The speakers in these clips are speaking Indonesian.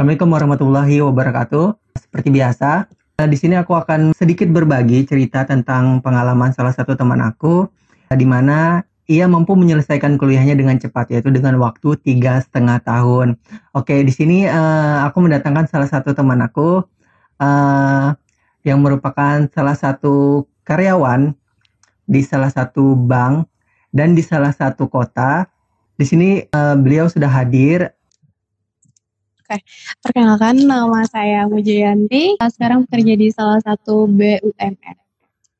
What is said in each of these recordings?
Assalamualaikum warahmatullahi wabarakatuh. Seperti biasa, eh, di sini aku akan sedikit berbagi cerita tentang pengalaman salah satu teman aku, eh, di mana ia mampu menyelesaikan kuliahnya dengan cepat, yaitu dengan waktu tiga setengah tahun. Oke, di sini uh, aku mendatangkan salah satu teman aku uh, yang merupakan salah satu karyawan di salah satu bank dan di salah satu kota. Di sini uh, beliau sudah hadir Oke, perkenalkan nama saya Mujayanti. Sekarang bekerja di salah satu BUMN.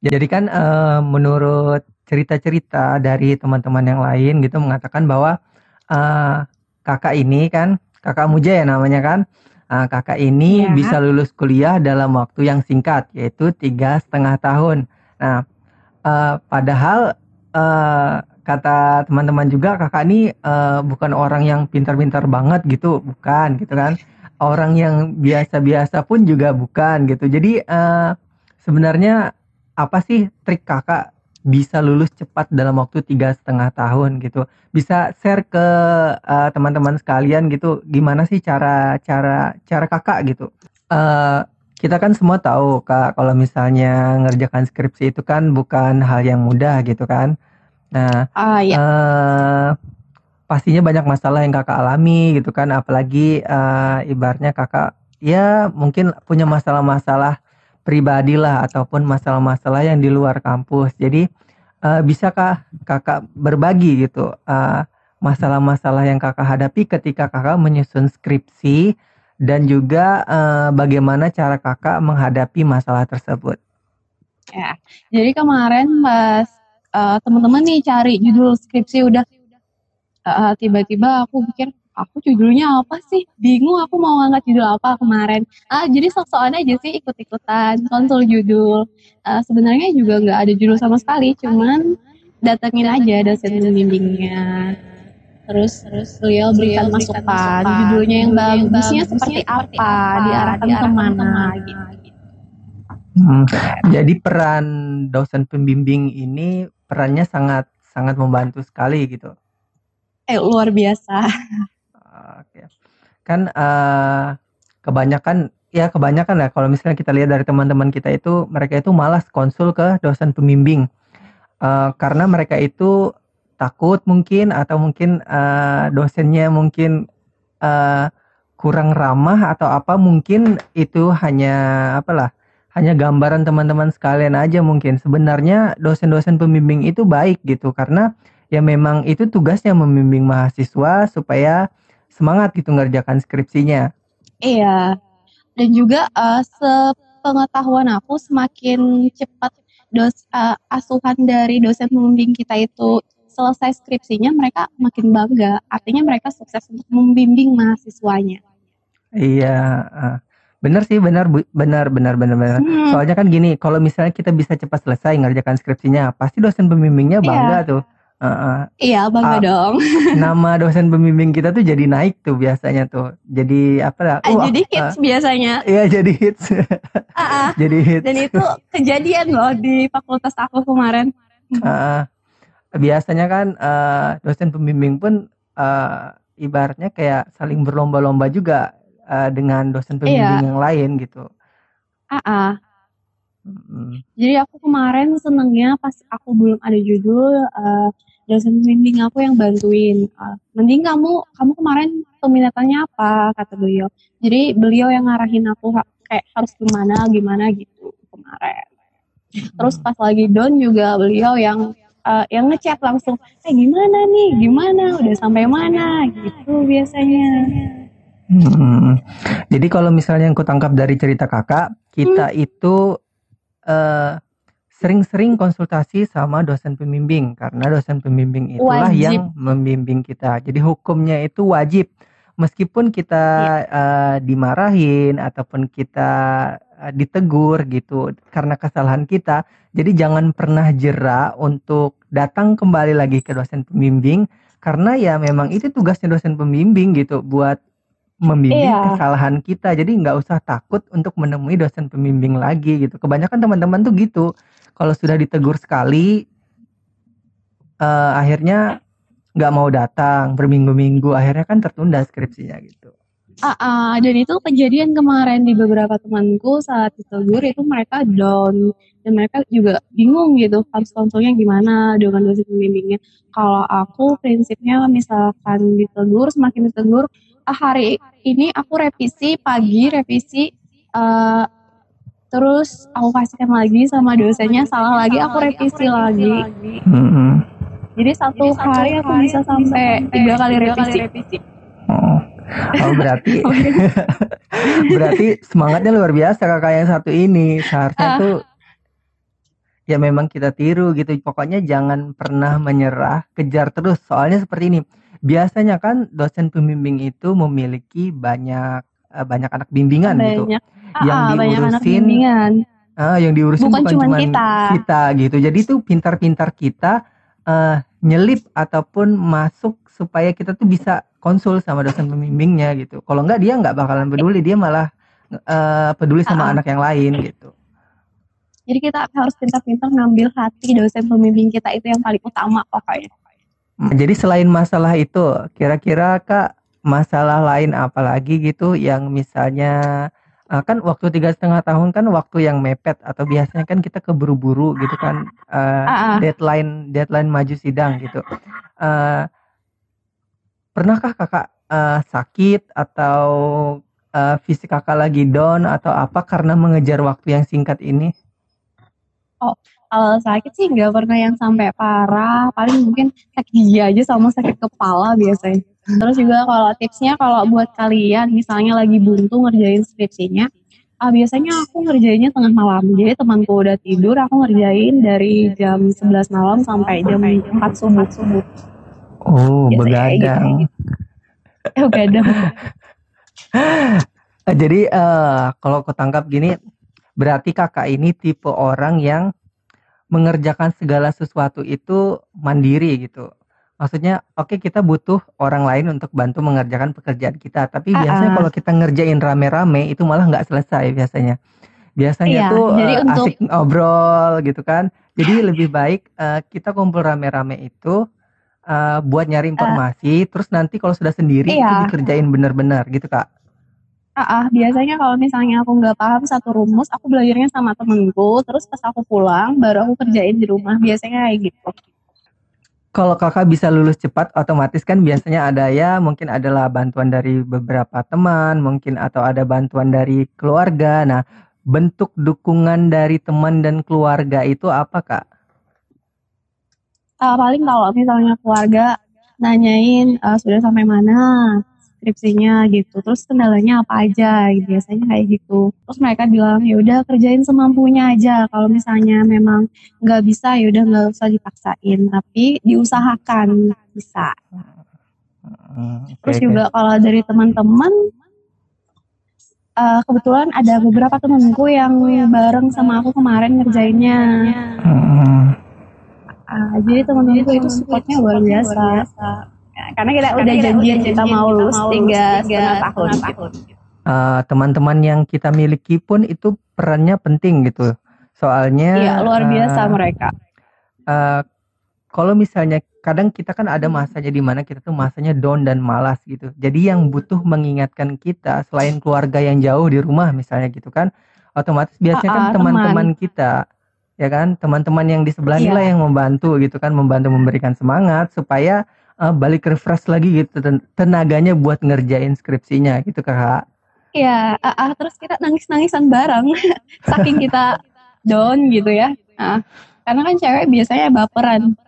Jadi kan uh, menurut cerita-cerita dari teman-teman yang lain gitu mengatakan bahwa uh, kakak ini kan kakak Muja ya namanya kan uh, kakak ini ya. bisa lulus kuliah dalam waktu yang singkat yaitu tiga setengah tahun. Nah, uh, padahal uh, kata teman-teman juga kakak ini uh, bukan orang yang pintar-pintar banget gitu. Bukan gitu kan. Orang yang biasa-biasa pun juga bukan gitu. Jadi uh, sebenarnya apa sih trik kakak bisa lulus cepat dalam waktu tiga setengah tahun gitu? Bisa share ke uh, teman-teman sekalian gitu. Gimana sih cara cara cara kakak gitu? Uh, kita kan semua tahu kak kalau misalnya ngerjakan skripsi itu kan bukan hal yang mudah gitu kan Nah, uh, uh, pastinya banyak masalah yang kakak alami gitu kan, apalagi uh, ibaratnya kakak ya mungkin punya masalah-masalah pribadi lah ataupun masalah-masalah yang di luar kampus. Jadi uh, bisakah kakak berbagi gitu uh, masalah-masalah yang kakak hadapi ketika kakak menyusun skripsi dan juga uh, bagaimana cara kakak menghadapi masalah tersebut? Ya, jadi kemarin pas uh, teman-teman nih cari judul skripsi udah. Uh, tiba-tiba aku pikir aku judulnya apa sih? Bingung aku mau ngangkat judul apa kemarin. Ah jadi sok-sokan aja sih ikut-ikutan konsul judul. Uh, sebenarnya juga nggak ada judul sama sekali cuman datengin aja dosen pembimbingnya. Terus terus beliau berikan masukan judulnya yang bagusnya seperti apa diarahkan ke mana gitu. Hmm, jadi peran dosen pembimbing ini perannya sangat sangat membantu sekali gitu. Eh luar biasa. Oke. Kan uh, kebanyakan ya kebanyakan ya kalau misalnya kita lihat dari teman-teman kita itu mereka itu malas konsul ke dosen pembimbing uh, karena mereka itu takut mungkin atau mungkin uh, dosennya mungkin uh, kurang ramah atau apa mungkin itu hanya apalah hanya gambaran teman-teman sekalian aja mungkin. Sebenarnya dosen-dosen pembimbing itu baik gitu karena ya memang itu tugasnya membimbing mahasiswa supaya semangat gitu ngerjakan skripsinya. Iya. Dan juga uh, sepengetahuan aku semakin cepat dos uh, asuhan dari dosen pembimbing kita itu selesai skripsinya mereka makin bangga. Artinya mereka sukses untuk membimbing mahasiswanya. Iya, uh, Bener sih, benar, benar, benar, benar, benar. Hmm. Soalnya kan gini, kalau misalnya kita bisa cepat selesai ngerjakan skripsinya, pasti dosen pembimbingnya bangga yeah. tuh. Uh, uh, iya bangga uh, dong. Nama dosen pembimbing kita tuh jadi naik tuh biasanya tuh. Jadi apa lah? Uh, jadi hits uh, biasanya. Iya jadi hits. uh, uh, jadi hits. Dan itu kejadian loh di fakultas aku kemarin. Uh, biasanya kan uh, dosen pembimbing pun uh, ibaratnya kayak saling berlomba-lomba juga uh, dengan dosen pembimbing iya. yang lain gitu. Ah, uh Hmm. Jadi aku kemarin senengnya pas aku belum ada judul uh, dosen pembimbing aku yang bantuin. Uh, mending kamu kamu kemarin peminatannya apa kata beliau. Jadi beliau yang ngarahin aku kayak harus gimana gimana gitu kemarin. Terus pas lagi down juga beliau yang uh, yang ngechat langsung, eh gimana nih, gimana, udah sampai mana gitu biasanya. Hmm. Jadi kalau misalnya yang kutangkap dari cerita kakak, kita hmm. itu eh, sering-sering konsultasi sama dosen pembimbing karena dosen pembimbing itulah wajib. yang membimbing kita. Jadi hukumnya itu wajib, meskipun kita ya. uh, dimarahin ataupun kita uh, ditegur gitu karena kesalahan kita. Jadi jangan pernah jera untuk datang kembali lagi ke dosen pembimbing karena ya memang itu tugasnya dosen pembimbing gitu buat membimbing iya. kesalahan kita. Jadi nggak usah takut untuk menemui dosen pembimbing lagi gitu. Kebanyakan teman-teman tuh gitu. Kalau sudah ditegur sekali uh, akhirnya nggak mau datang berminggu-minggu. Akhirnya kan tertunda skripsinya gitu. Ah, ah, dan itu kejadian kemarin di beberapa temanku saat ditegur itu mereka down. Dan mereka juga bingung gitu harus konsulnya gimana dengan dosen pembimbingnya. Kalau aku prinsipnya misalkan ditegur semakin ditegur hari ini aku revisi pagi revisi uh, terus aku kasihkan lagi sama dosennya salah lagi aku revisi lagi. Mm-hmm. Jadi satu hari aku bisa sampai tiga kali revisi. Oh. Oh berarti berarti semangatnya luar biasa kakak yang satu ini seharusnya uh. tuh ya memang kita tiru gitu pokoknya jangan pernah menyerah kejar terus soalnya seperti ini biasanya kan dosen pembimbing itu memiliki banyak eh, banyak anak bimbingan gitu. banyak. gitu yang ah, diurusin ah yang diurusin bukan, bukan cuma kita. kita gitu jadi tuh pintar-pintar kita uh, nyelip ataupun masuk supaya kita tuh bisa konsul sama dosen pembimbingnya gitu. Kalau enggak dia nggak bakalan peduli, dia malah uh, peduli sama uh anak yang lain gitu. Jadi kita harus pintar-pintar ngambil hati dosen pembimbing kita itu yang paling utama pokoknya. Hmm, jadi selain masalah itu, kira-kira kak masalah lain apa lagi gitu yang misalnya uh, kan waktu tiga setengah tahun kan waktu yang mepet atau biasanya kan kita keburu-buru gitu kan uh, uh -uh. deadline deadline maju sidang gitu. Uh, pernahkah kakak uh, sakit atau uh, fisik kakak lagi down atau apa karena mengejar waktu yang singkat ini? Oh, kalau sakit sih nggak pernah yang sampai parah, paling mungkin sakit gigi aja sama sakit kepala biasanya. Terus juga kalau tipsnya kalau buat kalian misalnya lagi buntu ngerjain skripsinya, uh, biasanya aku ngerjainnya tengah malam. Jadi temanku udah tidur, aku ngerjain dari jam 11 malam sampai jam 4 subuh. subuh. Oh, Biasanya begadang. Gitu. Oh, begadang. Jadi uh, kalau aku tangkap gini, berarti kakak ini tipe orang yang mengerjakan segala sesuatu itu mandiri gitu. Maksudnya, oke okay, kita butuh orang lain untuk bantu mengerjakan pekerjaan kita, tapi uh-uh. biasanya kalau kita ngerjain rame-rame itu malah nggak selesai biasanya. Biasanya iya, tuh jadi uh, untuk... asik ngobrol gitu kan. Jadi lebih baik uh, kita kumpul rame-rame itu uh, buat nyari informasi, uh, terus nanti kalau sudah sendiri iya. itu dikerjain benar-benar gitu kak. Uh, uh, biasanya kalau misalnya aku nggak paham satu rumus, aku belajarnya sama temenku, terus pas aku pulang baru aku kerjain di rumah. Biasanya kayak gitu. Kalau kakak bisa lulus cepat, otomatis kan biasanya ada ya, mungkin adalah bantuan dari beberapa teman, mungkin atau ada bantuan dari keluarga. Nah, bentuk dukungan dari teman dan keluarga itu apa kak? uh, paling kalau misalnya keluarga nanyain uh, sudah sampai mana skripsinya gitu terus kendalanya apa aja gitu. biasanya kayak gitu terus mereka bilang ya udah kerjain semampunya aja kalau misalnya memang nggak bisa ya udah nggak usah dipaksain tapi diusahakan bisa terus juga kalau dari teman-teman uh, kebetulan ada beberapa temanku yang bareng sama aku kemarin ngerjainnya hmm. Uh, jadi teman-teman itu supportnya luar biasa. Ya, karena kita udah janjian kita mau lulus tiga setengah tahun. Uh, teman-teman yang kita miliki pun itu perannya penting gitu. Soalnya Iya, luar biasa uh, mereka. Uh, kalau misalnya kadang kita kan ada masanya di mana kita tuh masanya down dan malas gitu. Jadi yang butuh mengingatkan kita selain keluarga yang jauh di rumah misalnya gitu kan, otomatis biasanya kan teman-teman kita ya kan teman-teman yang di sebelah iya. yang membantu gitu kan membantu memberikan semangat supaya uh, balik refresh lagi gitu tenaganya buat ngerjain skripsinya gitu kak Iya, uh, uh, terus kita nangis-nangisan bareng saking kita down gitu ya. Uh, karena kan cewek biasanya baperan.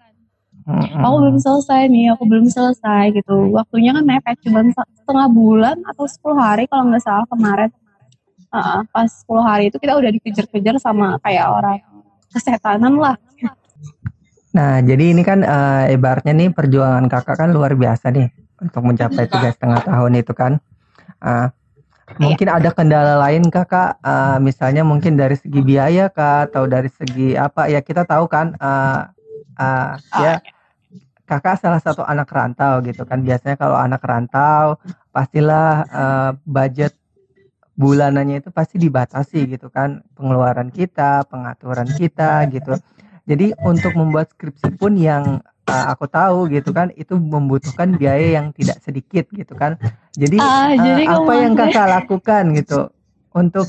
Mm-hmm. Aku belum selesai nih, aku belum selesai gitu. Waktunya kan mepet cuma setengah bulan atau 10 hari kalau nggak salah kemarin. Uh, pas 10 hari itu kita udah dikejar-kejar sama kayak orang kesehatanan lah. Nah, jadi ini kan uh, ibaratnya nih perjuangan kakak kan luar biasa nih untuk mencapai tiga setengah tahun itu kan. Uh, mungkin ada kendala lain kakak, uh, misalnya mungkin dari segi biaya kak atau dari segi apa ya kita tahu kan, uh, uh, ya kakak salah satu anak rantau gitu kan. Biasanya kalau anak rantau pastilah uh, budget bulanannya itu pasti dibatasi gitu kan pengeluaran kita, pengaturan kita gitu. Jadi untuk membuat skripsi pun yang uh, aku tahu gitu kan itu membutuhkan biaya yang tidak sedikit gitu kan. Jadi, Ah, uh, jadi apa yang kakak lakukan gitu untuk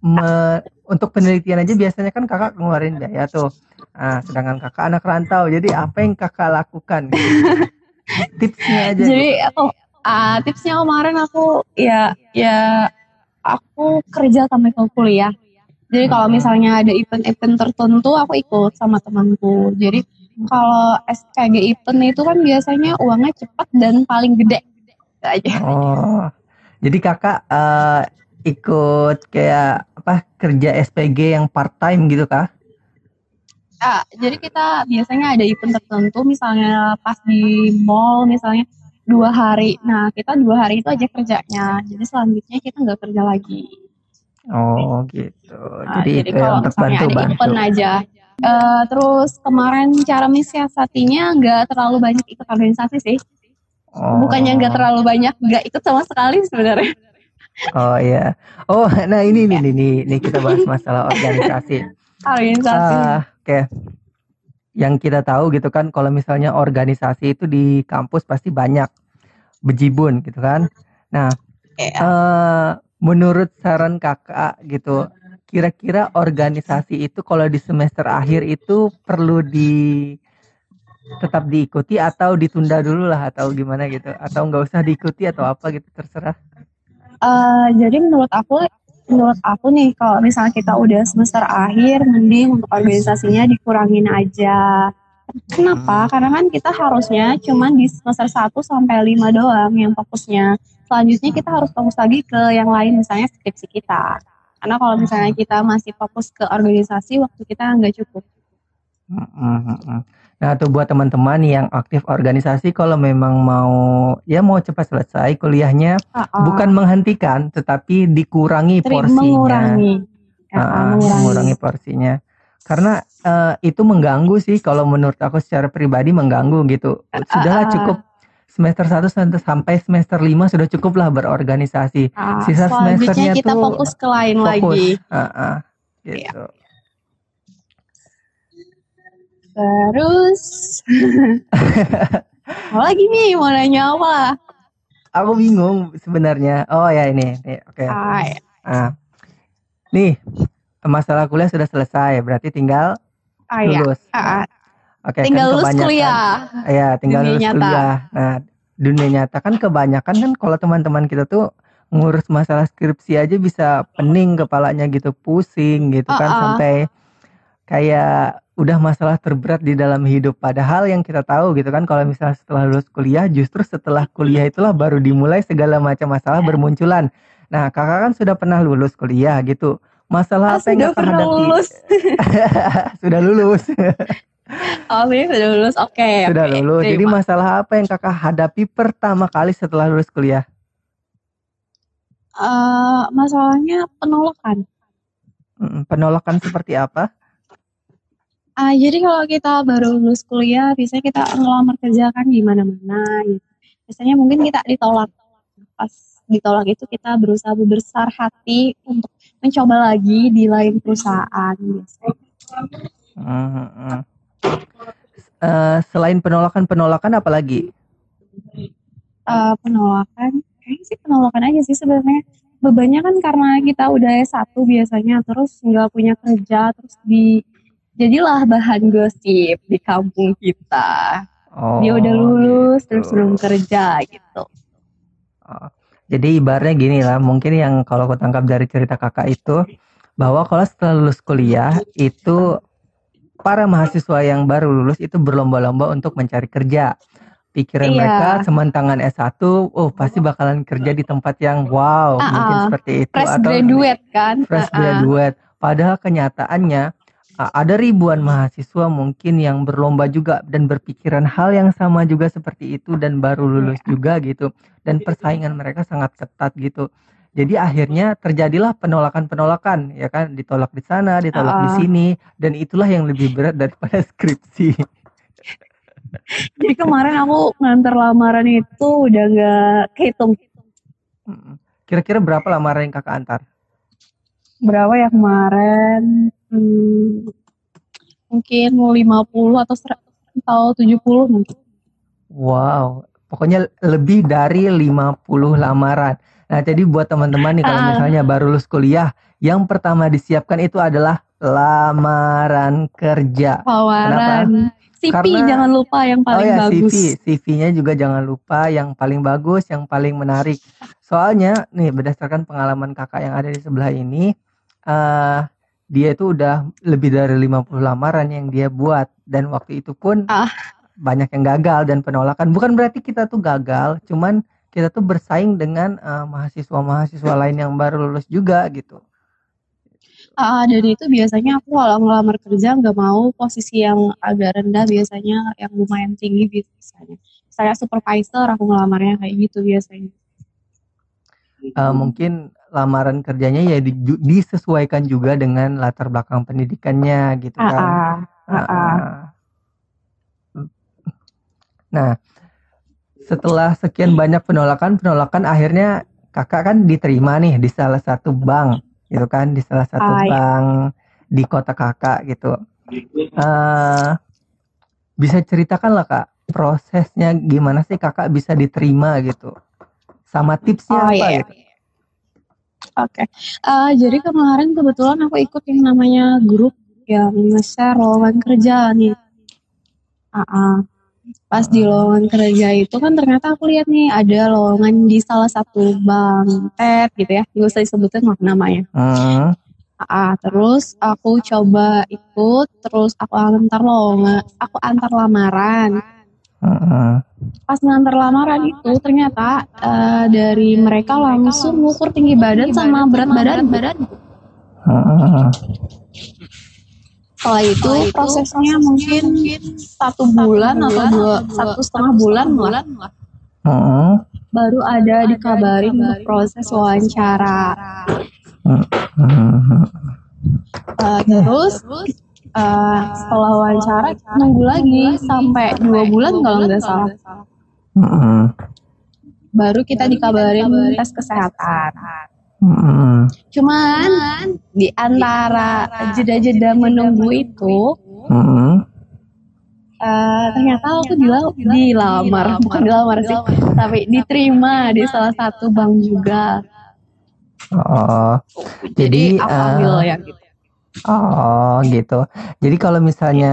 me- untuk penelitian aja biasanya kan kakak ngeluarin biaya tuh. Nah, sedangkan kakak anak rantau, jadi apa yang kakak lakukan? Gitu? Tipsnya aja. jadi Gitu. aku ah, tipsnya kemarin aku ya ya aku kerja sampai ke kuliah. Jadi kalau Hmm. misalnya ada event-event tertentu aku ikut sama temanku. Jadi kalau SPG event itu kan biasanya uangnya cepat dan paling gede. Itu aja. Oh, jadi kakak eh, ikut kayak apa kerja SPG yang part time gitu kah? Ah, jadi kita biasanya ada event tertentu, misalnya pas di mall, misalnya dua hari. Nah, kita dua hari itu aja kerjanya. Jadi selanjutnya kita nggak kerja lagi. Oh gitu. Nah, Jadi jadi itu ya kalau untuk ada bantu-bantu. event aja. Eh, terus kemarin cara mensiasatinya nggak terlalu banyak ikut organisasi sih. Bukannya nggak Oh, terlalu banyak, nggak ikut sama sekali sebenarnya. oh iya. Oh, nah ini nih nih nih, nih kita bahas masalah organisasi. Organisasi. Ah, oke. Yang kita tahu gitu kan, kalau misalnya organisasi itu di kampus pasti banyak bejibun gitu kan. Nah, Iya. eh menurut saran kakak gitu, kira-kira organisasi itu kalau di semester akhir itu perlu di tetap diikuti atau ditunda dulu lah atau gimana gitu atau nggak usah diikuti atau apa gitu terserah Eh, jadi menurut aku, menurut aku nih, kalau misalnya kita udah semester akhir, mending untuk organisasinya dikurangin aja. Kenapa? Hmm. Karena kan kita harusnya cuman di semester 1 sampai 5 doang yang fokusnya. Selanjutnya kita harus fokus lagi ke yang lain, misalnya skripsi kita. Karena kalau misalnya kita masih fokus ke organisasi, waktu kita nggak cukup. Nah, tuh buat teman-teman yang aktif organisasi kalau memang mau ya mau cepat selesai kuliahnya Ah, ah. bukan menghentikan tetapi dikurangi Tri- porsinya. mengurangi. Ah, ah, mengurangi. mengurangi. porsinya. Karena eh, itu mengganggu sih kalau menurut aku secara pribadi mengganggu gitu. Sudahlah ah. cukup semester 1 sampai- semester 5 sudah cukuplah berorganisasi. Ah, Sisa semesternya kita tuh fokus ke lain fokus. lagi. Ah, Iya. gitu. Terus apa lagi nih mau nanya apa? Aku bingung sebenarnya. Oh ya ini, nih, oke. Ah, ya. Ah, nih masalah kuliah sudah selesai, berarti tinggal Ah, ya. lulus. Ah, ah. Oke, tinggal kan lulus kuliah. Ya, tinggal Dunia lulus nyata. kuliah. Nah, dunia nyata kan kebanyakan kan kalau teman-teman kita tuh ngurus masalah skripsi aja bisa pening kepalanya gitu, pusing gitu kan Ah, ah. sampai kayak udah masalah terberat di dalam hidup. Padahal yang kita tahu gitu kan kalau misalnya setelah lulus kuliah justru setelah kuliah itulah baru dimulai segala macam masalah bermunculan. Nah, kakak kan sudah pernah lulus kuliah gitu. Masalah Ah, apa yang sudah kakak pernah hadapi? lulus. sudah lulus. Oh, ini sudah lulus. Oke, Sudah oke. lulus. Jadi masalah apa yang kakak hadapi pertama kali setelah lulus kuliah? Eh, masalahnya penolakan. Penolakan seperti apa? Ah, jadi kalau kita baru lulus kuliah, biasanya kita ngelamar kerja kan di mana-mana gitu. Biasanya mungkin kita ditolak. Pas ditolak itu kita berusaha berbesar hati untuk mencoba lagi di lain perusahaan biasanya. Mm, mm, Eh, selain penolakan-penolakan apa lagi? Eh, penolakan, kayaknya sih penolakan aja sih sebenarnya. Bebannya kan karena kita udah S1 biasanya, terus nggak punya kerja, terus di jadilah bahan gosip di kampung kita. Oh, Dia udah lulus, gitu. terus belum kerja gitu. Oh, Jadi ibaratnya gini lah, mungkin yang kalau aku tangkap dari cerita kakak itu bahwa kalau setelah lulus kuliah itu para mahasiswa yang baru lulus itu berlomba-lomba untuk mencari kerja. Pikiran Iya. mereka sementangan S1, oh pasti bakalan kerja di tempat yang wow, Ah, mungkin ah. seperti itu Fresh atau graduate kan? fresh Ah, ah. graduate. Padahal kenyataannya uh, ada ribuan mahasiswa mungkin yang berlomba juga dan berpikiran hal yang sama juga seperti itu dan baru lulus juga gitu. Dan persaingan mereka sangat ketat gitu. Jadi akhirnya terjadilah penolakan-penolakan ya kan, ditolak di sana, ditolak di Ah. sini dan itulah yang lebih berat daripada skripsi. Jadi kemarin aku nganter lamaran itu udah nggak kehitung. Kira-kira berapa lamaran yang kakak antar? berapa ya kemarin. Hmm, mungkin mau 50 atau ser- atau 70 mungkin. Wow, pokoknya lebih dari 50 lamaran. Nah, jadi buat teman-teman nih kalau Ah. misalnya baru lulus kuliah, yang pertama disiapkan itu adalah lamaran kerja. Tawaran. CV Karena- jangan lupa yang Oh paling ya, bagus. CV, CV-nya juga jangan lupa yang paling bagus, yang paling menarik. Soalnya nih berdasarkan pengalaman kakak yang ada di sebelah ini, eh dia itu udah lebih dari 50 lamaran yang dia buat dan waktu itu pun Ah. banyak yang gagal dan penolakan. Bukan berarti kita tuh gagal, cuman kita tuh bersaing dengan eh, mahasiswa-mahasiswa lain yang baru lulus juga gitu. Ah, dan itu biasanya aku kalau ngelamar kerja nggak mau posisi yang agak rendah biasanya yang lumayan tinggi biasanya. Saya supervisor aku ngelamarnya kayak gitu biasanya. Eh, mungkin lamaran kerjanya ya di- disesuaikan juga dengan latar belakang pendidikannya gitu kan. ah, ah, ah. Ah. Nah, setelah sekian banyak penolakan, penolakan akhirnya kakak kan diterima nih di salah satu bank, gitu kan, di salah satu Ah, iya. bank di kota kakak gitu. Eh, bisa ceritakan lah kak, prosesnya gimana sih kakak bisa diterima gitu, sama tipsnya Oh apa iya. gitu? Oke. Eh, jadi kemarin kebetulan aku ikut yang namanya grup yang nge-share lowongan kerja nih. Ah, ah. Pas di lowongan kerja itu kan ternyata aku lihat nih ada lowongan di salah satu bank TED gitu ya. Nggak usah disebutin lah namanya. Hmm, Ah, terus aku coba ikut, terus aku antar lowongan, aku antar lamaran. hmm, Pas ngantar lamaran itu ternyata eh, dari mereka langsung ngukur tinggi badan sama berat badan. hmm, Setelah itu prosesnya mungkin satu bulan atau dua satu setengah bulan lah hmm, baru ada dikabarin untuk proses wawancara. hmm. Eh, terus eh, setelah wawancara nunggu lagi sampai dua bulan kalau nggak salah. Hmm, baru kita dikabarin tes kesehatan. hmm, Cuman di antara jeda-jeda menunggu itu hmm. eh, ternyata aku dila- dilamar, bukan dilamar sih, tapi diterima di salah satu bank juga. Oh, Jadi, Jadi, aku ambil ya gitu. Oh gitu. Jadi kalau misalnya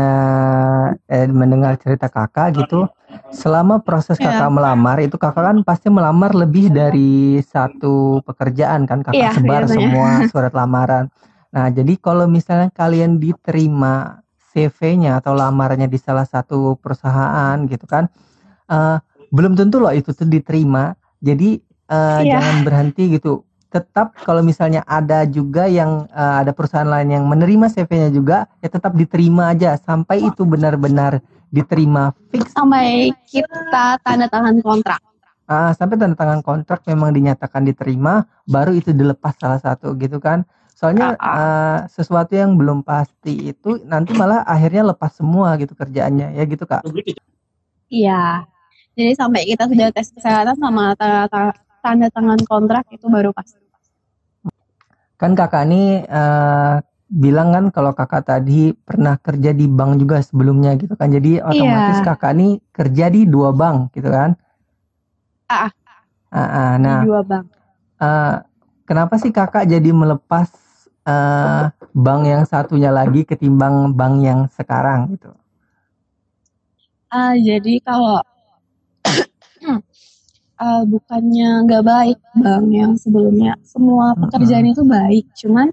eh, mendengar cerita kakak gitu, selama proses Iya. kakak melamar itu kakak kan pasti melamar lebih dari satu pekerjaan kan kakak Iya, sebar biasanya. semua surat lamaran. Nah jadi kalau misalnya kalian diterima CV-nya atau lamarannya di salah satu perusahaan gitu kan, eh, belum tentu loh itu tuh diterima. Jadi eh, Iya. jangan berhenti gitu. Tetap kalau misalnya ada juga yang eh, ada perusahaan lain yang menerima CV-nya juga, ya tetap diterima aja sampai itu benar-benar diterima fix Sampai kita tanda tangan kontrak. Ah, sampai tanda tangan kontrak memang dinyatakan diterima, baru itu dilepas salah satu gitu kan. Soalnya ah, sesuatu yang belum pasti itu nanti malah akhirnya lepas semua gitu kerjaannya, ya gitu Kak. Iya. Jadi sampai kita sudah tes kesehatan sama tanda, tangan kontrak itu baru pas. Kan Kakak ini eh, bilang kan kalau Kakak tadi pernah kerja di bank juga sebelumnya gitu kan. Jadi otomatis Iya. Kakak ini kerja di dua bank gitu kan. Ah, Ah, ah. Di nah, dua bank. eh, kenapa sih Kakak jadi melepas eh, bank yang satunya lagi ketimbang bank yang sekarang gitu? Ah, jadi kalau eh, bukannya nggak baik bang yang sebelumnya. Semua pekerjaan itu baik cuman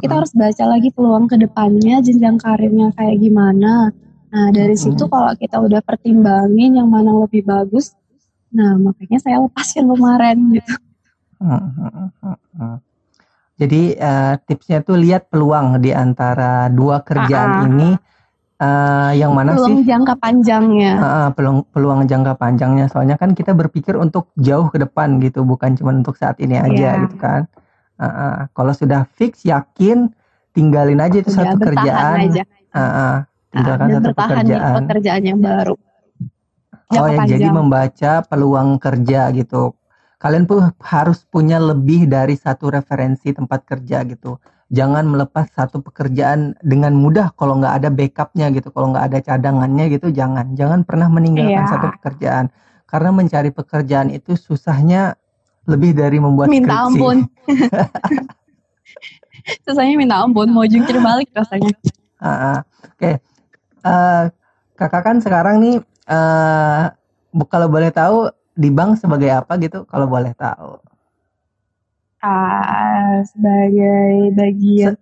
kita harus baca lagi peluang ke depannya jenjang karirnya kayak gimana. Nah dari situ kalau kita udah pertimbangin yang mana lebih bagus nah makanya saya lepas yang kemarin gitu. Jadi eh, tipsnya tuh lihat peluang di antara dua kerjaan Ah, ah. ini eh, yang mana peluang sih jangka panjangnya Ah, ah, peluang peluang jangka panjangnya soalnya kan kita berpikir untuk jauh ke depan gitu bukan cuma untuk saat ini aja Iya. gitu kan. Ah, ah. Kalau sudah fix yakin tinggalin aja itu udah satu kerjaan. aja Ah, ah. Ah, Tinggalkan dan satu di pekerjaan. pekerjaan yang baru Oh jangka ya jadi panjang membaca peluang kerja gitu. Kalian pun harus punya lebih dari satu referensi tempat kerja gitu. Jangan melepas satu pekerjaan dengan mudah kalau nggak ada backupnya gitu, kalau nggak ada cadangannya gitu, jangan jangan pernah meninggalkan Iya. satu pekerjaan karena mencari pekerjaan itu susahnya lebih dari membuat Minta skripsi. ampun. Susahnya minta ampun, mau jungkir balik rasanya. Ah, ah. Oke, Eh, kakak kan sekarang nih eh bu- kalau boleh tahu di bank sebagai apa gitu? Kalau boleh tahu. Sebagai bagian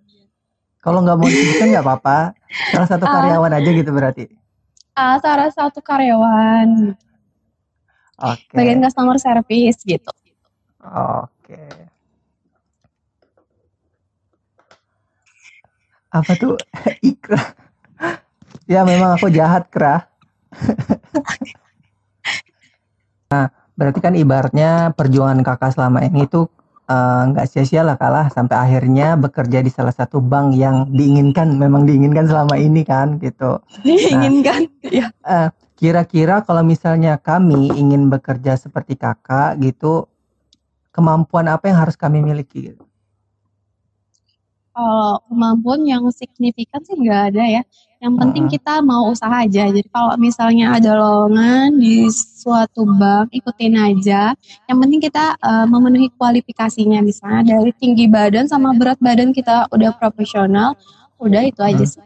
Kalau nggak mau disebutkan nggak apa-apa. Salah satu karyawan aja gitu berarti. ah, salah satu karyawan, Oke. bagian customer service gitu. Oke. Apa tuh ikra? ya memang aku jahat kra. nah, berarti kan ibaratnya perjuangan kakak selama ini tuh eh, nggak sia-sia lah kalah sampai akhirnya bekerja di salah satu bank yang diinginkan, memang diinginkan selama ini kan gitu. Diinginkan. Ya. Eh, kira-kira kalau misalnya kami ingin bekerja seperti kakak gitu, kemampuan apa yang harus kami miliki? gitu? Kalau kemampuan yang signifikan sih nggak ada ya. Yang penting Mm-mm. kita mau usaha aja. Jadi kalau misalnya ada lowongan di suatu bank, ikutin aja. Yang penting kita eh, memenuhi kualifikasinya. Misalnya dari tinggi badan sama berat badan kita udah profesional, udah itu aja sih.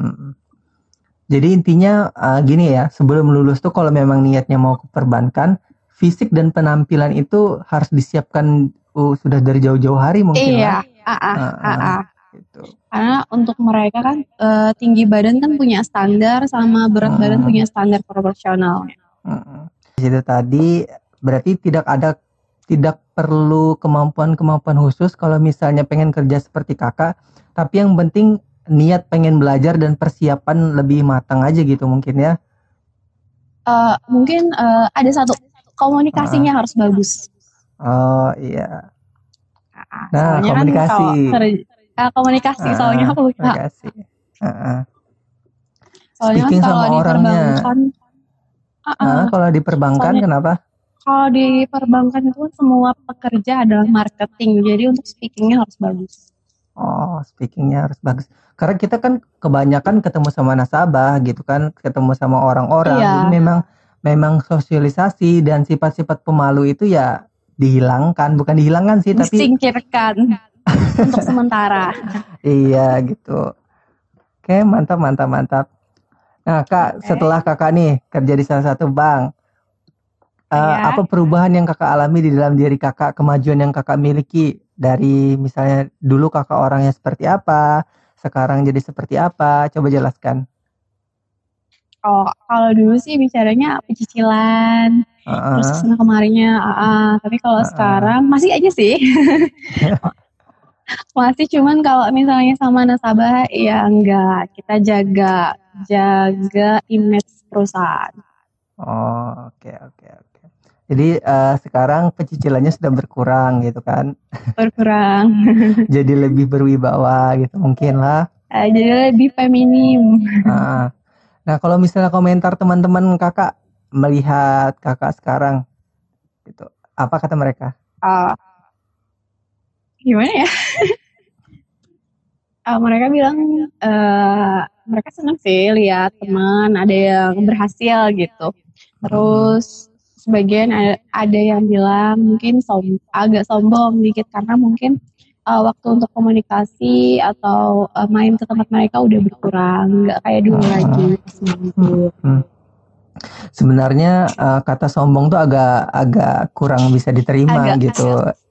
Mm-mm. Jadi intinya eh, gini ya, sebelum lulus tuh kalau memang niatnya mau ke perbankan, fisik dan penampilan itu harus disiapkan uh, sudah dari jauh-jauh hari mungkin Iya, lah. Ah, ah, Ah, ah, ah. Gitu. Karena untuk mereka kan eh, tinggi badan kan punya standar sama berat badan punya standar proporsional. Itu tadi berarti tidak ada tidak perlu kemampuan-kemampuan khusus kalau misalnya pengen kerja seperti kakak, tapi yang penting niat pengen belajar dan persiapan lebih matang aja gitu mungkin ya. Eh, mungkin eh, ada satu komunikasinya harus bagus. Oh iya, Nah, soalnya komunikasi. Kan kalau ah, komunikasi soalnya Ah, aku lupa. terima kasih. Heeh. Soalnya kan Speaking kalau sama di orangnya. perbankan, ah, ah, Nah, kalau di perbankan Soalnya- kenapa? kalau di perbankan itu kan semua pekerja adalah marketing, jadi untuk speakingnya harus bagus. Oh, speakingnya harus bagus. Karena kita kan kebanyakan ketemu sama nasabah gitu kan, ketemu sama orang-orang. Iya. Jadi memang memang sosialisasi dan sifat-sifat pemalu itu ya dihilangkan, bukan dihilangkan sih, tapi Disingkirkan untuk sementara. iya gitu. Oke, mantap, mantap, mantap. Nah, Kak, Oke. setelah Kakak nih kerja di salah satu bank, Iya. apa perubahan yang Kakak alami di dalam diri Kakak, kemajuan yang Kakak miliki dari misalnya dulu Kakak orangnya seperti apa, sekarang jadi seperti apa? Coba jelaskan. Oh, kalau dulu sih bicaranya pecicilan, terus ke sana kemarinya, ah, ah. tapi kalau sekarang masih aja sih. Masih cuman kalau misalnya sama nasabah ya enggak, kita jaga jaga image perusahaan. Oh, oke, oke, oke. Jadi eh, sekarang pecicilannya sudah berkurang gitu kan, Berkurang. jadi lebih berwibawa gitu mungkin lah. Eh, jadi lebih feminim. Ah. Nah, kalau misalnya komentar teman-teman kakak melihat kakak sekarang, gitu, apa kata mereka? Ah, gimana ya? Ah, mereka bilang eh, mereka senang sih lihat teman ada yang berhasil gitu. Terus sebagian ada, ada yang bilang mungkin som agak sombong dikit karena mungkin eh, waktu untuk komunikasi atau eh, main ke tempat mereka udah berkurang, nggak kayak dulu Ah. lagi. Gitu. Sebenarnya eh, kata sombong tuh agak agak kurang bisa diterima Agak- gitu.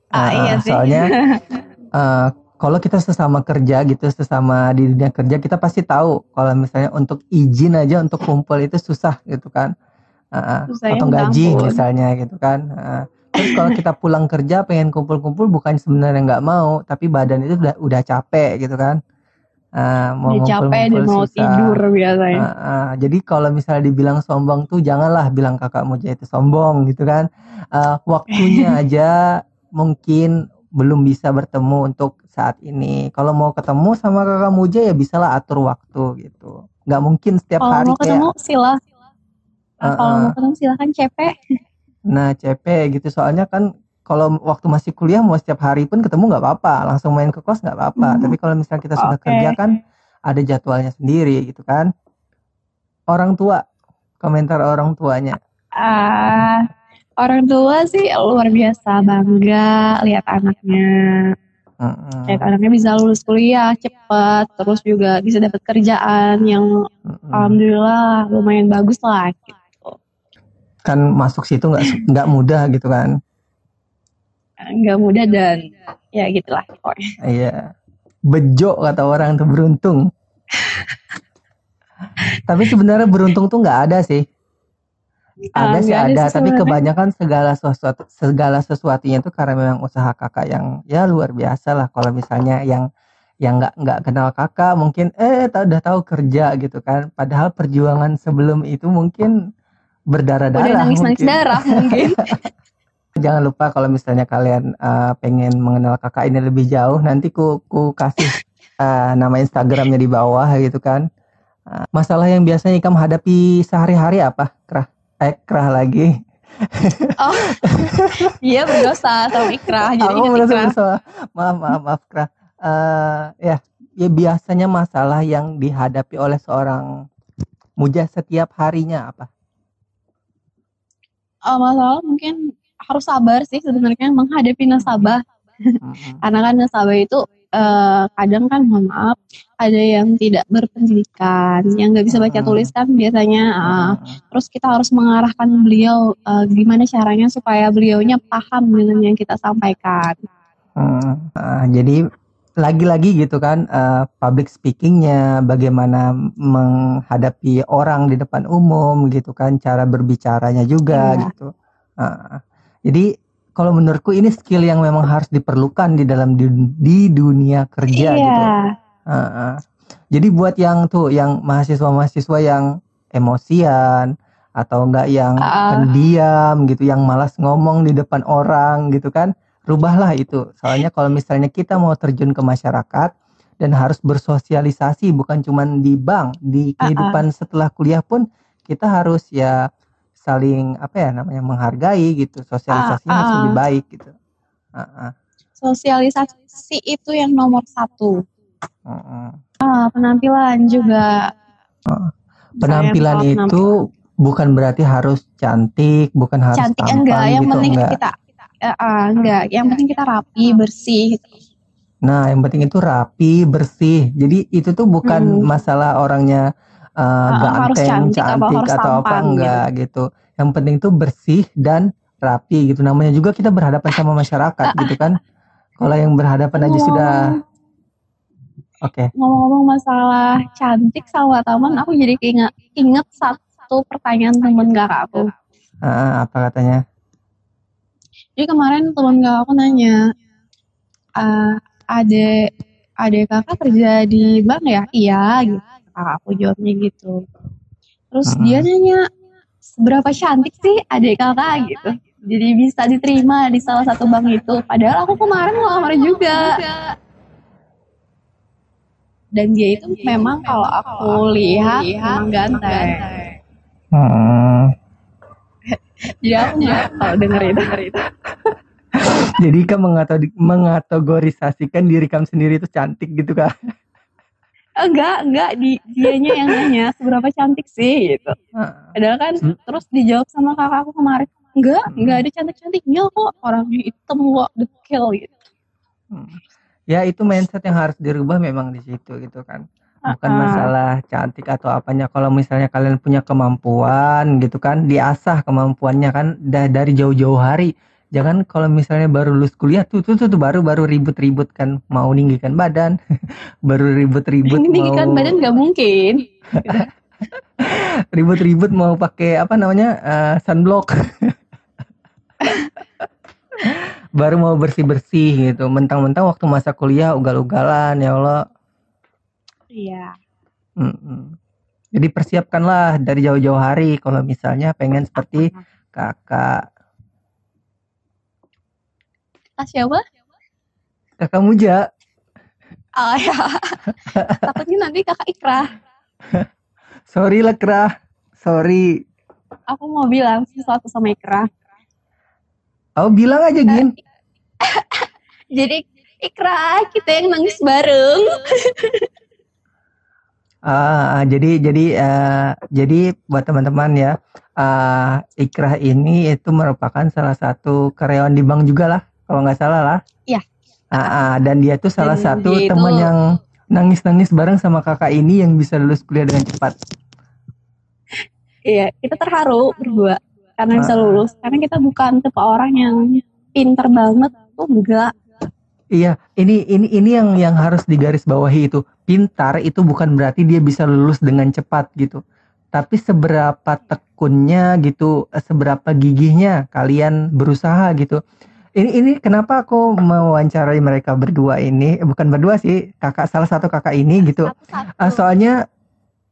Ah, Ah, iya sih. Soalnya eh, kalau kita sesama kerja gitu, sesama di dunia kerja kita pasti tahu kalau misalnya untuk izin aja untuk kumpul itu susah gitu kan. Susahnya atau gaji ampun. misalnya gitu kan. Ah. Terus kalau kita pulang kerja pengen kumpul-kumpul bukan sebenarnya nggak mau, tapi badan itu udah udah capek gitu kan. Ah, mau Udah capek mau susah. tidur biasanya. Ah, ah. Jadi kalau misalnya dibilang sombong tuh janganlah bilang kakak Muja itu sombong gitu kan. Ah, waktunya aja mungkin belum bisa bertemu untuk saat ini. Kalau mau ketemu sama kakak Muja ya bisalah atur waktu gitu. Nggak mungkin setiap Kalau hari mau kayak ketemu sila. Ah, Kalau ah. mau ketemu silakan CP. nah CP gitu. Soalnya kan kalau waktu masih kuliah mau setiap hari pun ketemu nggak apa-apa, langsung main ke kos nggak apa-apa. Mhm. Tapi kalau misalnya kita sudah Oke. kerja kan ada jadwalnya sendiri gitu kan. Orang tua, komentar orang tuanya. Ah, orang tua sih luar biasa bangga lihat anaknya. Lihat anaknya bisa lulus kuliah cepat, terus juga bisa dapat kerjaan yang mm-mm. alhamdulillah lumayan bagus lah gitu. Kan masuk situ nggak nggak mudah gitu kan. Nggak mudah dan ya gitulah pokoknya. Iya. Bejo kata orang tuh beruntung. Tapi sebenarnya beruntung tuh nggak ada sih. Ah, Ada sih nggak ada ada, sih tapi kebanyakan segala sesuatu segala sesuatunya tuh karena memang usaha kakak yang ya luar biasa lah. Kalau misalnya yang yang nggak nggak kenal kakak mungkin eh tahu udah tahu kerja gitu kan. Padahal perjuangan sebelum itu mungkin Udah berdarah-darah nangis-nangis mungkin. darah mungkin. Jangan lupa kalau misalnya kalian eh, pengen mengenal kakak ini lebih jauh, nanti ku, ku kasih eh, nama Instagramnya di bawah gitu kan. Eh, masalah yang biasanya kamu hadapi sehari-hari apa? Kerah, eh kerah lagi. Oh, iya berdosa sama ikrah. Jadi Aku bersalah. Maaf, maaf, maaf kerah. Eh, ya, ya biasanya masalah yang dihadapi oleh seorang muja setiap harinya apa? Eh, masalah mungkin harus sabar sih sebenarnya menghadapi nasabah. Karena kan nasabah itu eh, kadang kan mohon maaf ada yang tidak berpendidikan, yang nggak bisa baca tulis kan biasanya. Mm-mm. terus kita harus mengarahkan beliau eh, gimana caranya supaya beliaunya paham dengan yang kita sampaikan. Hmm, ah, jadi lagi-lagi gitu kan eh, public speakingnya, bagaimana menghadapi orang di depan umum gitu kan, cara berbicaranya juga Iya. gitu. Ah, jadi kalau menurutku ini skill yang memang harus diperlukan di dalam dun- di dunia kerja Iya. gitu. Ah, ah. Jadi buat yang tuh yang mahasiswa-mahasiswa yang emosian atau enggak yang Ah. pendiam gitu, yang malas ngomong di depan orang gitu kan, rubahlah itu. Soalnya kalau misalnya kita mau terjun ke masyarakat dan harus bersosialisasi bukan cuman di bank, di Ah, ah. kehidupan setelah kuliah pun kita harus ya saling apa ya namanya menghargai gitu. Sosialisasinya harus Ah, ah. lebih baik gitu. Ah, ah. Sosialisasi itu yang nomor satu. Mm-mm. Ah, penampilan juga. Penampilan Sayang kalau itu bukan berarti harus cantik, bukan harus cantik tampan enggak, yang gitu penting enggak. kita ah, enggak, yang penting kita rapi, bersih. Nah, yang penting itu rapi, bersih. Jadi itu tuh bukan Hmm. masalah orangnya uh, harus ganteng, cantik apa cantik harus atau apa tampan enggak gitu. Yang penting tuh bersih dan rapi gitu. Namanya juga kita berhadapan sama masyarakat gitu kan. Kalau yang berhadapan aja sudah oke. Ngomong-ngomong masalah cantik sama taman, aku jadi keinget inget satu pertanyaan temen kakak aku. Ah, apa katanya? Jadi kemarin temen kakak aku nanya, "Ah, ade ade kakak kerja di bank ya? Iya gitu. Kakak aku jawabnya gitu. Terus Mm-mm. dia nanya, seberapa cantik sih adik kakak gitu. Jadi bisa diterima di salah satu bank itu. Padahal aku kemarin ngelamar juga. Dan dia itu memang kalau aku lihat memang ganteng. Hmm. Jadi aku nggak kalau denger itu. Jadi kamu mengategorisasikan diri kamu sendiri itu cantik gitu kan? Enggak, enggak di dianya yang nanya seberapa cantik sih gitu. Ah, Padahal kan Hmm. terus dijawab sama kakak aku kemarin, enggak, enggak ada cantik-cantiknya kok. Orangnya hitam kok, dekil gitu. hmm. Ya itu mindset yang harus dirubah memang di situ gitu kan. Bukan Ah, ah. masalah cantik atau apanya. Kalau misalnya kalian punya kemampuan gitu kan, diasah kemampuannya kan da- dari jauh-jauh hari. Jangan kalau misalnya baru lulus kuliah tuh tuh tuh, tuh baru baru ribut-ribut kan mau ninggikan badan, baru ribut-ribut Ini kan mau badan nggak mungkin. ribut-ribut mau pakai apa namanya eh, sunblock. baru mau bersih-bersih gitu. Mentang-mentang waktu masa kuliah ugal-ugalan ya Allah. Iya. Mm-mm. Jadi persiapkanlah dari jauh-jauh hari kalau misalnya pengen seperti kakak Ah, siapa? kakak Muja. Ah ya. Takutnya nanti kakak Ikrah. Sorry lah Krah. Sorry. Aku mau bilang sesuatu sama Ikrah. Oh bilang aja Gin. Jadi Ikra kita yang nangis bareng. Ah, jadi jadi uh, jadi buat teman-teman ya, uh, Ikrah ini itu merupakan salah satu karyawan di bank juga lah, kalau nggak salah lah. Iya. Uh, uh, dan dia tuh salah Dan satu itu- teman yang nangis-nangis bareng sama kakak ini yang bisa lulus kuliah dengan cepat. Iya, kita terharu berdua karena bisa Ah. lulus. Karena kita bukan tipe orang yang pinter banget tuh enggak. Iya, ini ini ini yang yang harus digarisbawahi itu. Pintar itu bukan berarti dia bisa lulus dengan cepat gitu. Tapi seberapa tekunnya gitu, seberapa gigihnya kalian berusaha gitu. Ini ini kenapa aku mewawancarai mereka berdua ini? Bukan berdua sih, kakak salah satu kakak ini gitu. Ah, soalnya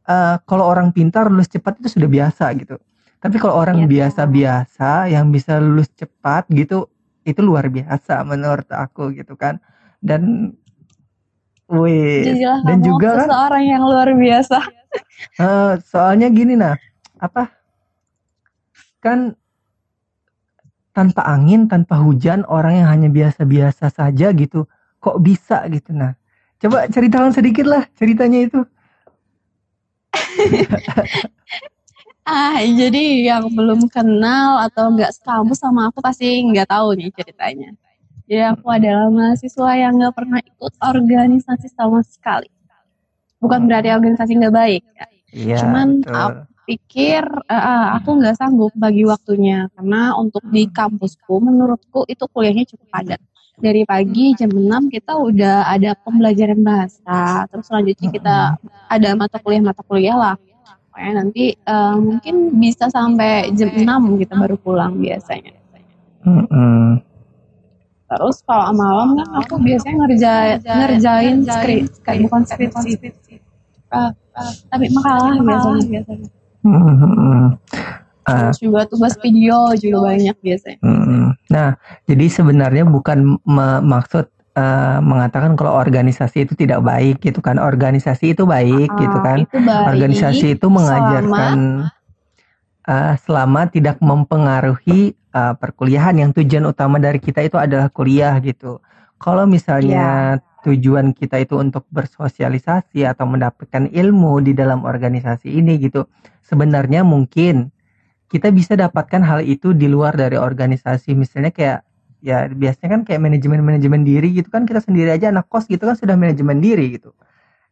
eh, kalau orang pintar lulus cepat itu sudah biasa gitu. Tapi kalau orang Iya. biasa-biasa yang bisa lulus cepat gitu, itu luar biasa menurut aku gitu kan. Dan, wih, Jadilah dan juga kan seseorang yang luar biasa. eh, soalnya gini nah, apa? Kan tanpa angin, tanpa hujan, orang yang hanya biasa-biasa saja gitu, kok bisa gitu nah. Coba ceritakan sedikit lah ceritanya itu. Ah, jadi yang belum kenal atau nggak sekampus sama aku pasti nggak tahu nih ceritanya. Jadi aku adalah mahasiswa yang nggak pernah ikut organisasi sama sekali. Bukan berarti organisasi nggak baik. ya. Iya, Cuman betul. aku pikir eh, ah, aku nggak sanggup bagi waktunya karena untuk di kampusku menurutku itu kuliahnya cukup padat. Dari pagi jam 6 kita udah ada pembelajaran bahasa, terus selanjutnya kita ada mata kuliah mata kuliah lah. Pokoknya nanti eh, mungkin bisa sampai jam 6 kita baru pulang biasanya. Mm-mm. Terus kalau malam kan aku biasanya ngerjain ngerjain skrip, bukan skripsi. Ah, ah, tapi makalah biasanya. Mm-mm. Ah, Terus juga tugas video juga banyak biasanya. mm-mm. Nah, jadi sebenarnya bukan maksud eh, mengatakan kalau organisasi itu tidak baik gitu kan. Organisasi itu baik gitu Ah, kan. Itu baik. Organisasi itu mengajarkan eh, selama tidak mempengaruhi eh, perkuliahan yang tujuan utama dari kita itu adalah kuliah gitu. Kalau misalnya tujuan kita itu untuk bersosialisasi atau mendapatkan ilmu di dalam organisasi ini gitu, sebenarnya mungkin kita bisa dapatkan hal itu di luar dari organisasi. Misalnya kayak ya biasanya kan kayak manajemen-manajemen diri gitu kan kita sendiri aja anak kos gitu kan sudah manajemen diri gitu.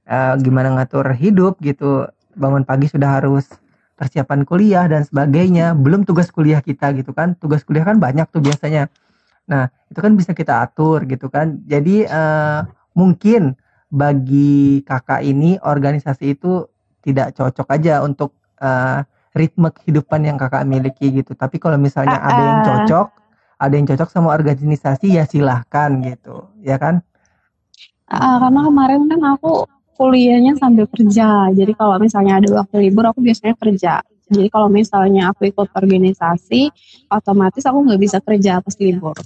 Eh, gimana ngatur hidup gitu, bangun pagi sudah harus persiapan kuliah dan sebagainya. Belum tugas kuliah kita gitu kan. Tugas kuliah kan banyak tuh biasanya. Nah, itu kan bisa kita atur gitu kan. Jadi eh, mungkin bagi kakak ini organisasi itu tidak cocok aja untuk eh, ritme kehidupan yang kakak miliki gitu. Tapi kalau misalnya ada yang cocok, ada yang cocok sama organisasi ya silahkan gitu, ya kan? Ah, karena kemarin kan aku kuliahnya sambil kerja. Jadi kalau misalnya ada waktu libur aku biasanya kerja. Jadi kalau misalnya aku ikut organisasi, otomatis aku nggak bisa kerja pas libur.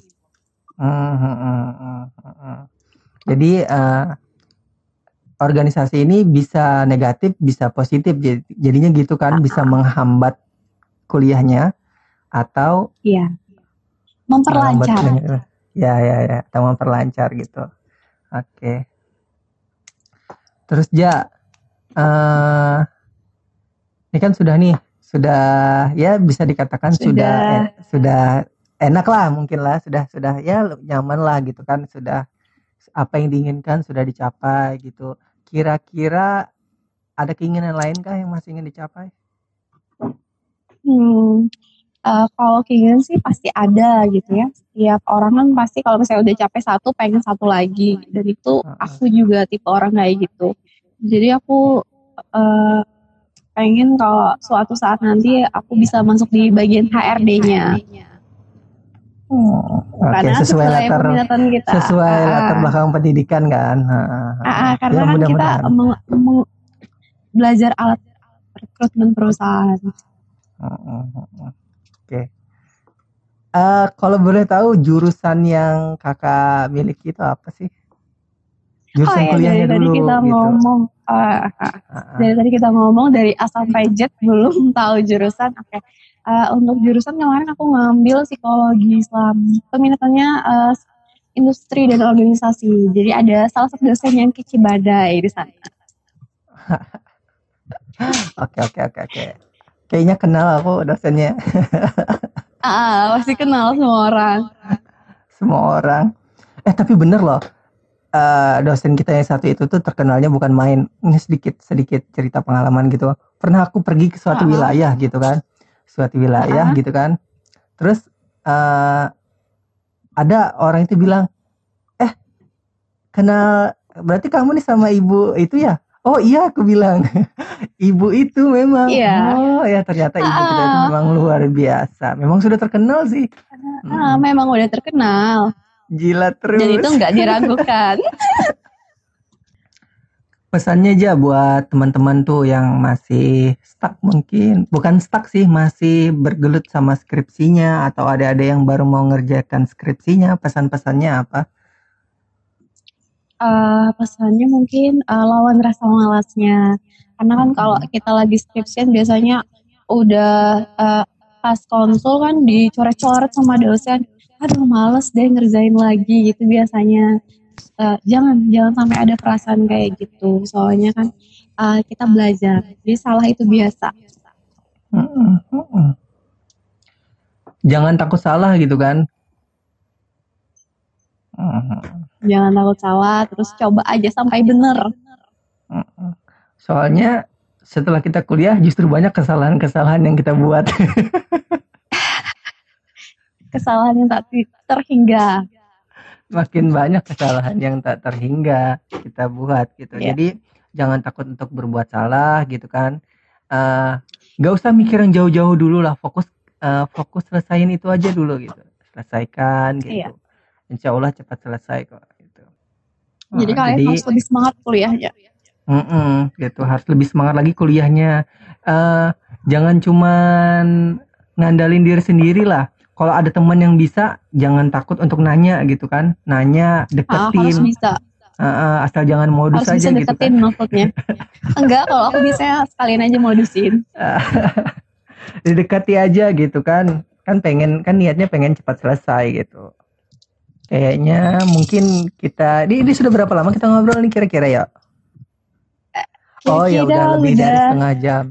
Hmm, hmm, hmm, hmm, hmm. Jadi eh, organisasi ini bisa negatif, bisa positif. Jadi- Jadinya gitu kan, bisa menghambat kuliahnya atau Iya. Memperlancar. Ya, ya, ya, atau memperlancar gitu. Oke. Terus ja, eh ini kan sudah nih, sudah ya bisa dikatakan sudah Sudah. eh, sudah enak lah mungkin lah, sudah sudah ya nyaman lah gitu kan, sudah apa yang diinginkan sudah dicapai gitu. Kira-kira ada keinginan lain kah yang masih ingin dicapai? Hmm, eh, kalau keinginan sih pasti ada gitu ya. Setiap orang kan pasti kalau misalnya udah capek satu pengen satu lagi. Dan itu aku juga tipe orang kayak gitu. Jadi aku eh, pengen kalau suatu saat nanti aku bisa masuk di bagian HRD-nya. Hmm, Oke, Karena sesuai sesuai latar kita. sesuai Ah, latar belakang pendidikan kan. Ah, ah, Ya, karena kan kita mudah-mudahan. meng- meng- belajar alat rekrutmen perusahaan. Hmm, hmm, hmm, hmm. Oke. Eh, kalau boleh tahu jurusan yang kakak miliki itu apa sih? jurusan Oh ya kuliahnya dari tadi dulu kita gitu. ngomong dari tadi kita ngomong dari A sampai Z belum tahu jurusan. Oke. Eh, untuk jurusan kemarin aku ngambil psikologi Islam. Peminatannya eh, industri dan organisasi. Jadi ada salah satu dosen yang Kici Badai di sana. Oke oke oke oke. Kayaknya kenal aku dosennya Ah, pasti kenal semua orang. semua orang. Eh tapi bener loh. Eh, dosen kita yang satu itu tuh terkenalnya bukan main. Ini sedikit sedikit cerita pengalaman gitu. Pernah aku pergi ke suatu Ah. wilayah gitu kan. Suatu wilayah Ah. gitu kan. Terus eh, ada orang itu bilang, "Eh, kenal berarti kamu nih sama ibu itu ya?" Oh iya aku bilang ibu itu memang Iya. oh ya ternyata ibu kita itu Ah. memang luar biasa memang sudah terkenal sih Ah, Hmm, memang udah terkenal. Gila terus Dan itu nggak diragukan. pesannya aja buat teman-teman tuh yang masih stuck mungkin bukan stuck sih masih bergelut sama skripsinya atau ada-ada yang baru mau ngerjakan skripsinya pesan-pesannya apa Eh, pesannya mungkin eh, lawan rasa malasnya. Karena kan kalau kita lagi skripsian biasanya udah eh, pas konsul kan dicoret-coret sama dosen. Aduh males deh ngerjain lagi gitu biasanya. Eh, jangan jangan sampai ada perasaan kayak gitu. Soalnya kan eh, kita belajar. Jadi salah itu biasa. Jangan takut salah gitu kan Jangan takut salah. Terus coba aja sampai bener. soalnya setelah kita kuliah justru banyak kesalahan-kesalahan yang kita buat Kesalahan yang tak terhingga. makin banyak kesalahan yang tak terhingga kita buat gitu. Iya. Jadi jangan takut untuk berbuat salah gitu kan. Eh, Gak usah mikir yang jauh-jauh dulu lah. Fokus eh, fokus selesaiin itu aja dulu gitu. Selesaikan gitu. Iya. Insya Allah cepat selesai kok. Gitu. Jadi Eh, kalian harus lebih semangat kuliahnya. Mm-mm, gitu harus lebih semangat lagi kuliahnya. Eh, jangan cuman ngandalin diri sendiri lah. Kalau ada teman yang bisa, jangan takut untuk nanya gitu kan. Nanya, Ah, harus deketin. bisa. Eh, eh, asal jangan modus harus bisa aja gitu kan. deketin maksudnya. Enggak, kalau aku bisa sekalian aja modusin. Didekati aja gitu kan. Kan pengen kan niatnya pengen cepat selesai gitu. Kayaknya mungkin kita ini, ini sudah berapa lama kita ngobrol nih kira-kira ya? Oh ya udah lebih dari setengah jam.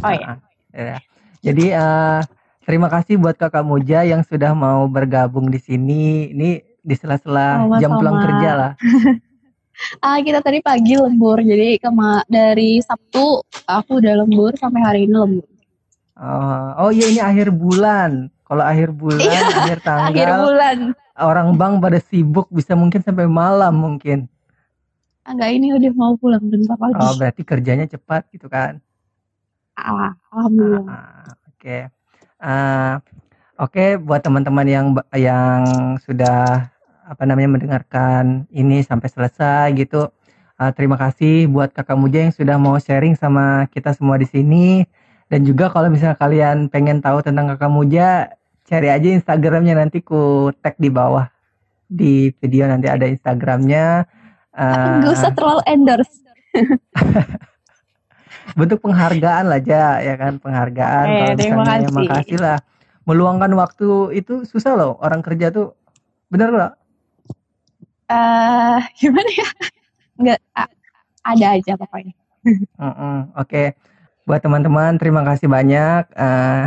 Oh ya. Ya. Jadi eh, terima kasih buat Kakak Muja yang sudah mau bergabung di sini. Ini di sela-sela jam pulang kerja lah. Ah, kita tadi pagi lembur. Jadi kema dari Sabtu aku udah lembur sampai hari ini lembur. Oh, oh iya ini akhir bulan. Kalau akhir bulan, Iya, akhir tanggal, Akhir bulan. orang bank pada sibuk bisa mungkin sampai malam mungkin. Ah, Enggak, ini udah mau pulang bentar lagi. Oh, berarti kerjanya cepat gitu kan. Ah, Alhamdulillah. Ah, Oke. Ah, Oke, buat teman-teman yang yang sudah apa namanya mendengarkan ini sampai selesai gitu. ah, terima kasih buat Kakak Muja yang sudah mau sharing sama kita semua di sini. Dan juga kalau misalnya kalian pengen tahu tentang Kakak Muja, cari aja Instagramnya nanti ku tag di bawah di video nanti ada Instagramnya. Ah, Enggak usah terlalu endorse. bentuk penghargaan lah ja ya kan penghargaan Eh, kalau terima misalnya ya kasih. makasih lah meluangkan waktu itu susah loh orang kerja tuh bener loh Eh, gimana ya? Enggak a- ada aja pokoknya. Mm-mm, oke buat teman-teman terima kasih banyak Eh,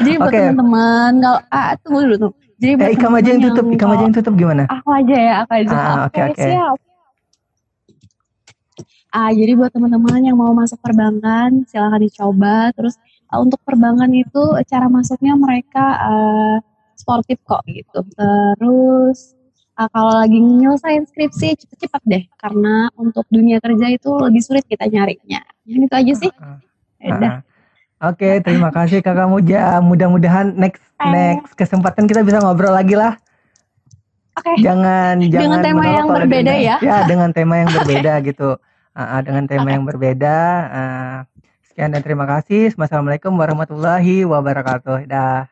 Jadi buat Oke. teman-teman kalau ah tunggu dulu tuh. Jadi eh ikam aja yang tutup ikam aja yang tutup gimana Aku aja ya, aku aja. Ah, oke, oke, oke. siap. Ah, jadi buat teman-teman yang mau masuk perbankan, silahkan dicoba. Terus ah, untuk perbankan itu cara masuknya mereka ah, sportif kok gitu. Terus ah, kalau lagi nyelesain skripsi cepet-cepet deh, karena untuk dunia kerja itu lebih sulit kita nyarinya. Yang itu aja sih. Udah. ah. oke terima kasih kakak Muja mudah-mudahan next next kesempatan kita bisa ngobrol lagi lah Oke. jangan Dengan jangan tema yang berbeda ya. ya dengan tema yang berbeda gitu Ah, dengan tema yang berbeda. Ah, sekian dan terima kasih. Assalamualaikum warahmatullahi wabarakatuh. Dah